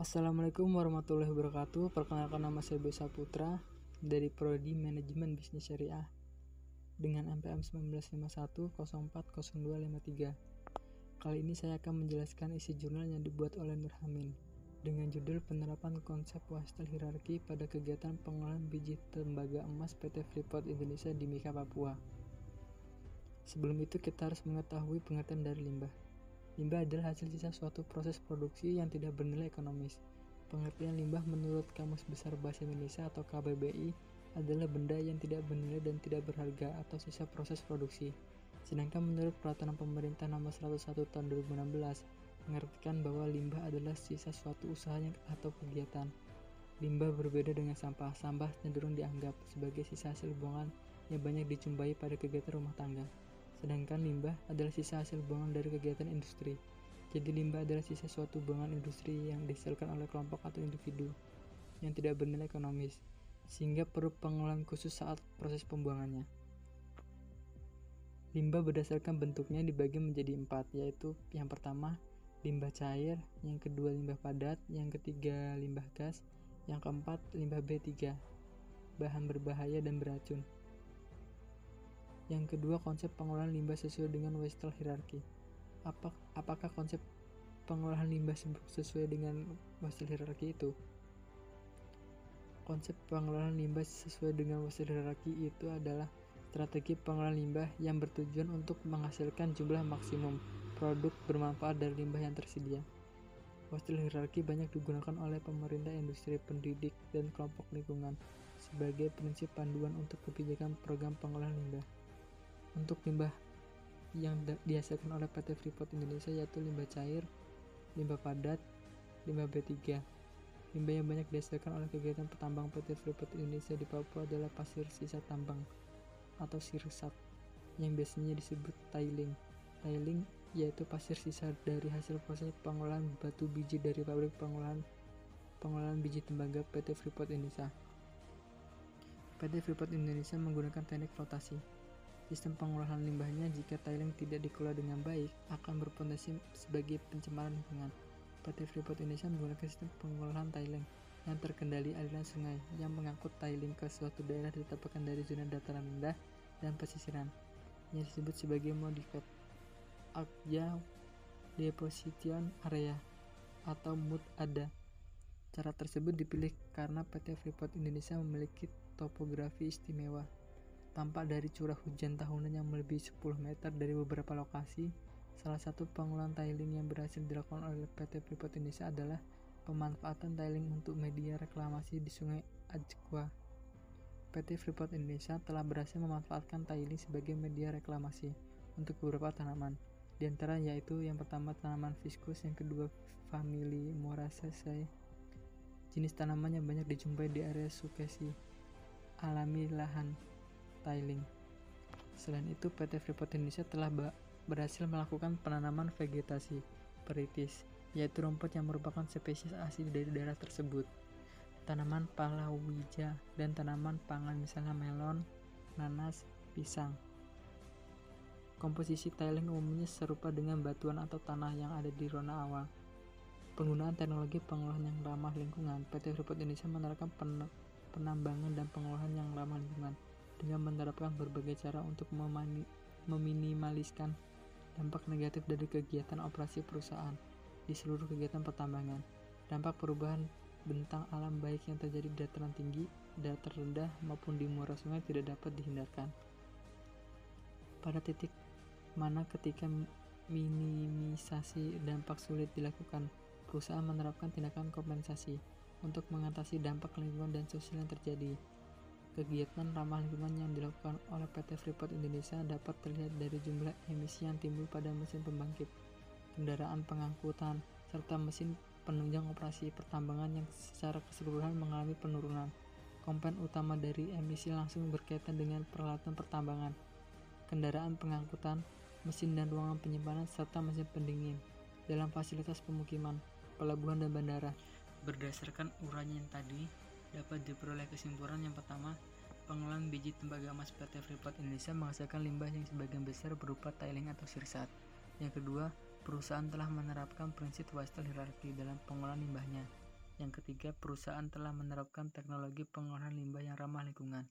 Assalamualaikum warahmatullahi wabarakatuh. Perkenalkan nama saya Besa Putra dari Prodi Manajemen Bisnis Syariah dengan MPM 1951040253. Kali ini saya akan menjelaskan isi jurnal yang dibuat oleh Nurhamin dengan judul Penerapan Konsep Wastel Hierarki pada Kegiatan Pengolahan Biji Tembaga Emas PT Freeport Indonesia di Mika, Papua. Sebelum itu kita harus mengetahui pengertian dari limbah. Limbah adalah hasil sisa suatu proses produksi yang tidak bernilai ekonomis. Pengertian limbah menurut Kamus Besar Bahasa Indonesia atau KBBI adalah benda yang tidak bernilai dan tidak berharga atau sisa proses produksi. Sedangkan menurut Peraturan Pemerintah Nomor 101 Tahun 2016 mengartikan bahwa limbah adalah sisa suatu usaha atau kegiatan. Limbah berbeda dengan sampah. Sampah cenderung dianggap sebagai sisa hasil buangan yang banyak dijumpai pada kegiatan rumah tangga sedangkan limbah adalah sisa hasil buangan dari kegiatan industri. Jadi limbah adalah sisa suatu buangan industri yang dihasilkan oleh kelompok atau individu yang tidak bernilai ekonomis, sehingga perlu pengolahan khusus saat proses pembuangannya. Limbah berdasarkan bentuknya dibagi menjadi empat, yaitu yang pertama limbah cair, yang kedua limbah padat, yang ketiga limbah gas, yang keempat limbah B3, bahan berbahaya dan beracun. Yang kedua, konsep pengolahan limbah sesuai dengan Western hierarchy. Apa, apakah konsep pengolahan limbah sesuai dengan Western hierarchy itu? Konsep pengolahan limbah sesuai dengan Western hierarchy itu adalah strategi pengolahan limbah yang bertujuan untuk menghasilkan jumlah maksimum produk bermanfaat dari limbah yang tersedia. Western hierarchy banyak digunakan oleh pemerintah, industri, pendidik, dan kelompok lingkungan sebagai prinsip panduan untuk kebijakan program pengolahan limbah untuk limbah yang dihasilkan oleh PT Freeport Indonesia yaitu limbah cair, limbah padat, limbah B3. Limbah yang banyak dihasilkan oleh kegiatan petambang PT Freeport Indonesia di Papua adalah pasir sisa tambang atau sirsat yang biasanya disebut tiling. Tiling yaitu pasir sisa dari hasil proses pengolahan batu biji dari pabrik pengolahan pengolahan biji tembaga PT Freeport Indonesia. PT Freeport Indonesia menggunakan teknik flotasi Sistem pengolahan limbahnya jika tiling tidak dikelola dengan baik akan berpotensi sebagai pencemaran lingkungan. PT Freeport Indonesia menggunakan sistem pengolahan tiling yang terkendali aliran sungai yang mengangkut tiling ke suatu daerah ditempatkan dari zona dataran rendah dan pesisiran yang disebut sebagai modified Agja Deposition Area atau MUD ADA. Cara tersebut dipilih karena PT Freeport Indonesia memiliki topografi istimewa Tampak dari curah hujan tahunan yang melebihi 10 meter dari beberapa lokasi, salah satu pengolahan tiling yang berhasil dilakukan oleh PT Freeport Indonesia adalah pemanfaatan tiling untuk media reklamasi di Sungai Ajwa. PT Freeport Indonesia telah berhasil memanfaatkan tiling sebagai media reklamasi untuk beberapa tanaman, di antara yaitu yang pertama tanaman viscus, yang kedua famili Moraceae. Jenis tanaman yang banyak dijumpai di area sukesi alami lahan tiling. Selain itu, PT Freeport Indonesia telah berhasil melakukan penanaman vegetasi peritis, yaitu rumput yang merupakan spesies asli dari daerah tersebut. Tanaman palawija dan tanaman pangan misalnya melon, nanas, pisang. Komposisi tiling umumnya serupa dengan batuan atau tanah yang ada di rona awal. Penggunaan teknologi pengolahan yang ramah lingkungan, PT Freeport Indonesia menerapkan penambangan dan pengolahan yang ramah lingkungan dengan menerapkan berbagai cara untuk meminimaliskan dampak negatif dari kegiatan operasi perusahaan di seluruh kegiatan pertambangan. Dampak perubahan bentang alam baik yang terjadi di dataran tinggi, dataran rendah, maupun di muara sungai tidak dapat dihindarkan. Pada titik mana ketika minimisasi dampak sulit dilakukan, perusahaan menerapkan tindakan kompensasi untuk mengatasi dampak lingkungan dan sosial yang terjadi. Kegiatan ramah lingkungan yang dilakukan oleh PT Freeport Indonesia dapat terlihat dari jumlah emisi yang timbul pada mesin pembangkit, kendaraan pengangkutan, serta mesin penunjang operasi pertambangan yang secara keseluruhan mengalami penurunan. Komponen utama dari emisi langsung berkaitan dengan peralatan pertambangan, kendaraan pengangkutan, mesin dan ruangan penyimpanan, serta mesin pendingin dalam fasilitas pemukiman, pelabuhan, dan bandara. Berdasarkan uraian tadi, dapat diperoleh kesimpulan yang pertama, pengolahan biji tembaga emas PT Freeport Indonesia menghasilkan limbah yang sebagian besar berupa tiling atau sirsat. Yang kedua, perusahaan telah menerapkan prinsip Wastel hierarki dalam pengolahan limbahnya. Yang ketiga, perusahaan telah menerapkan teknologi pengolahan limbah yang ramah lingkungan.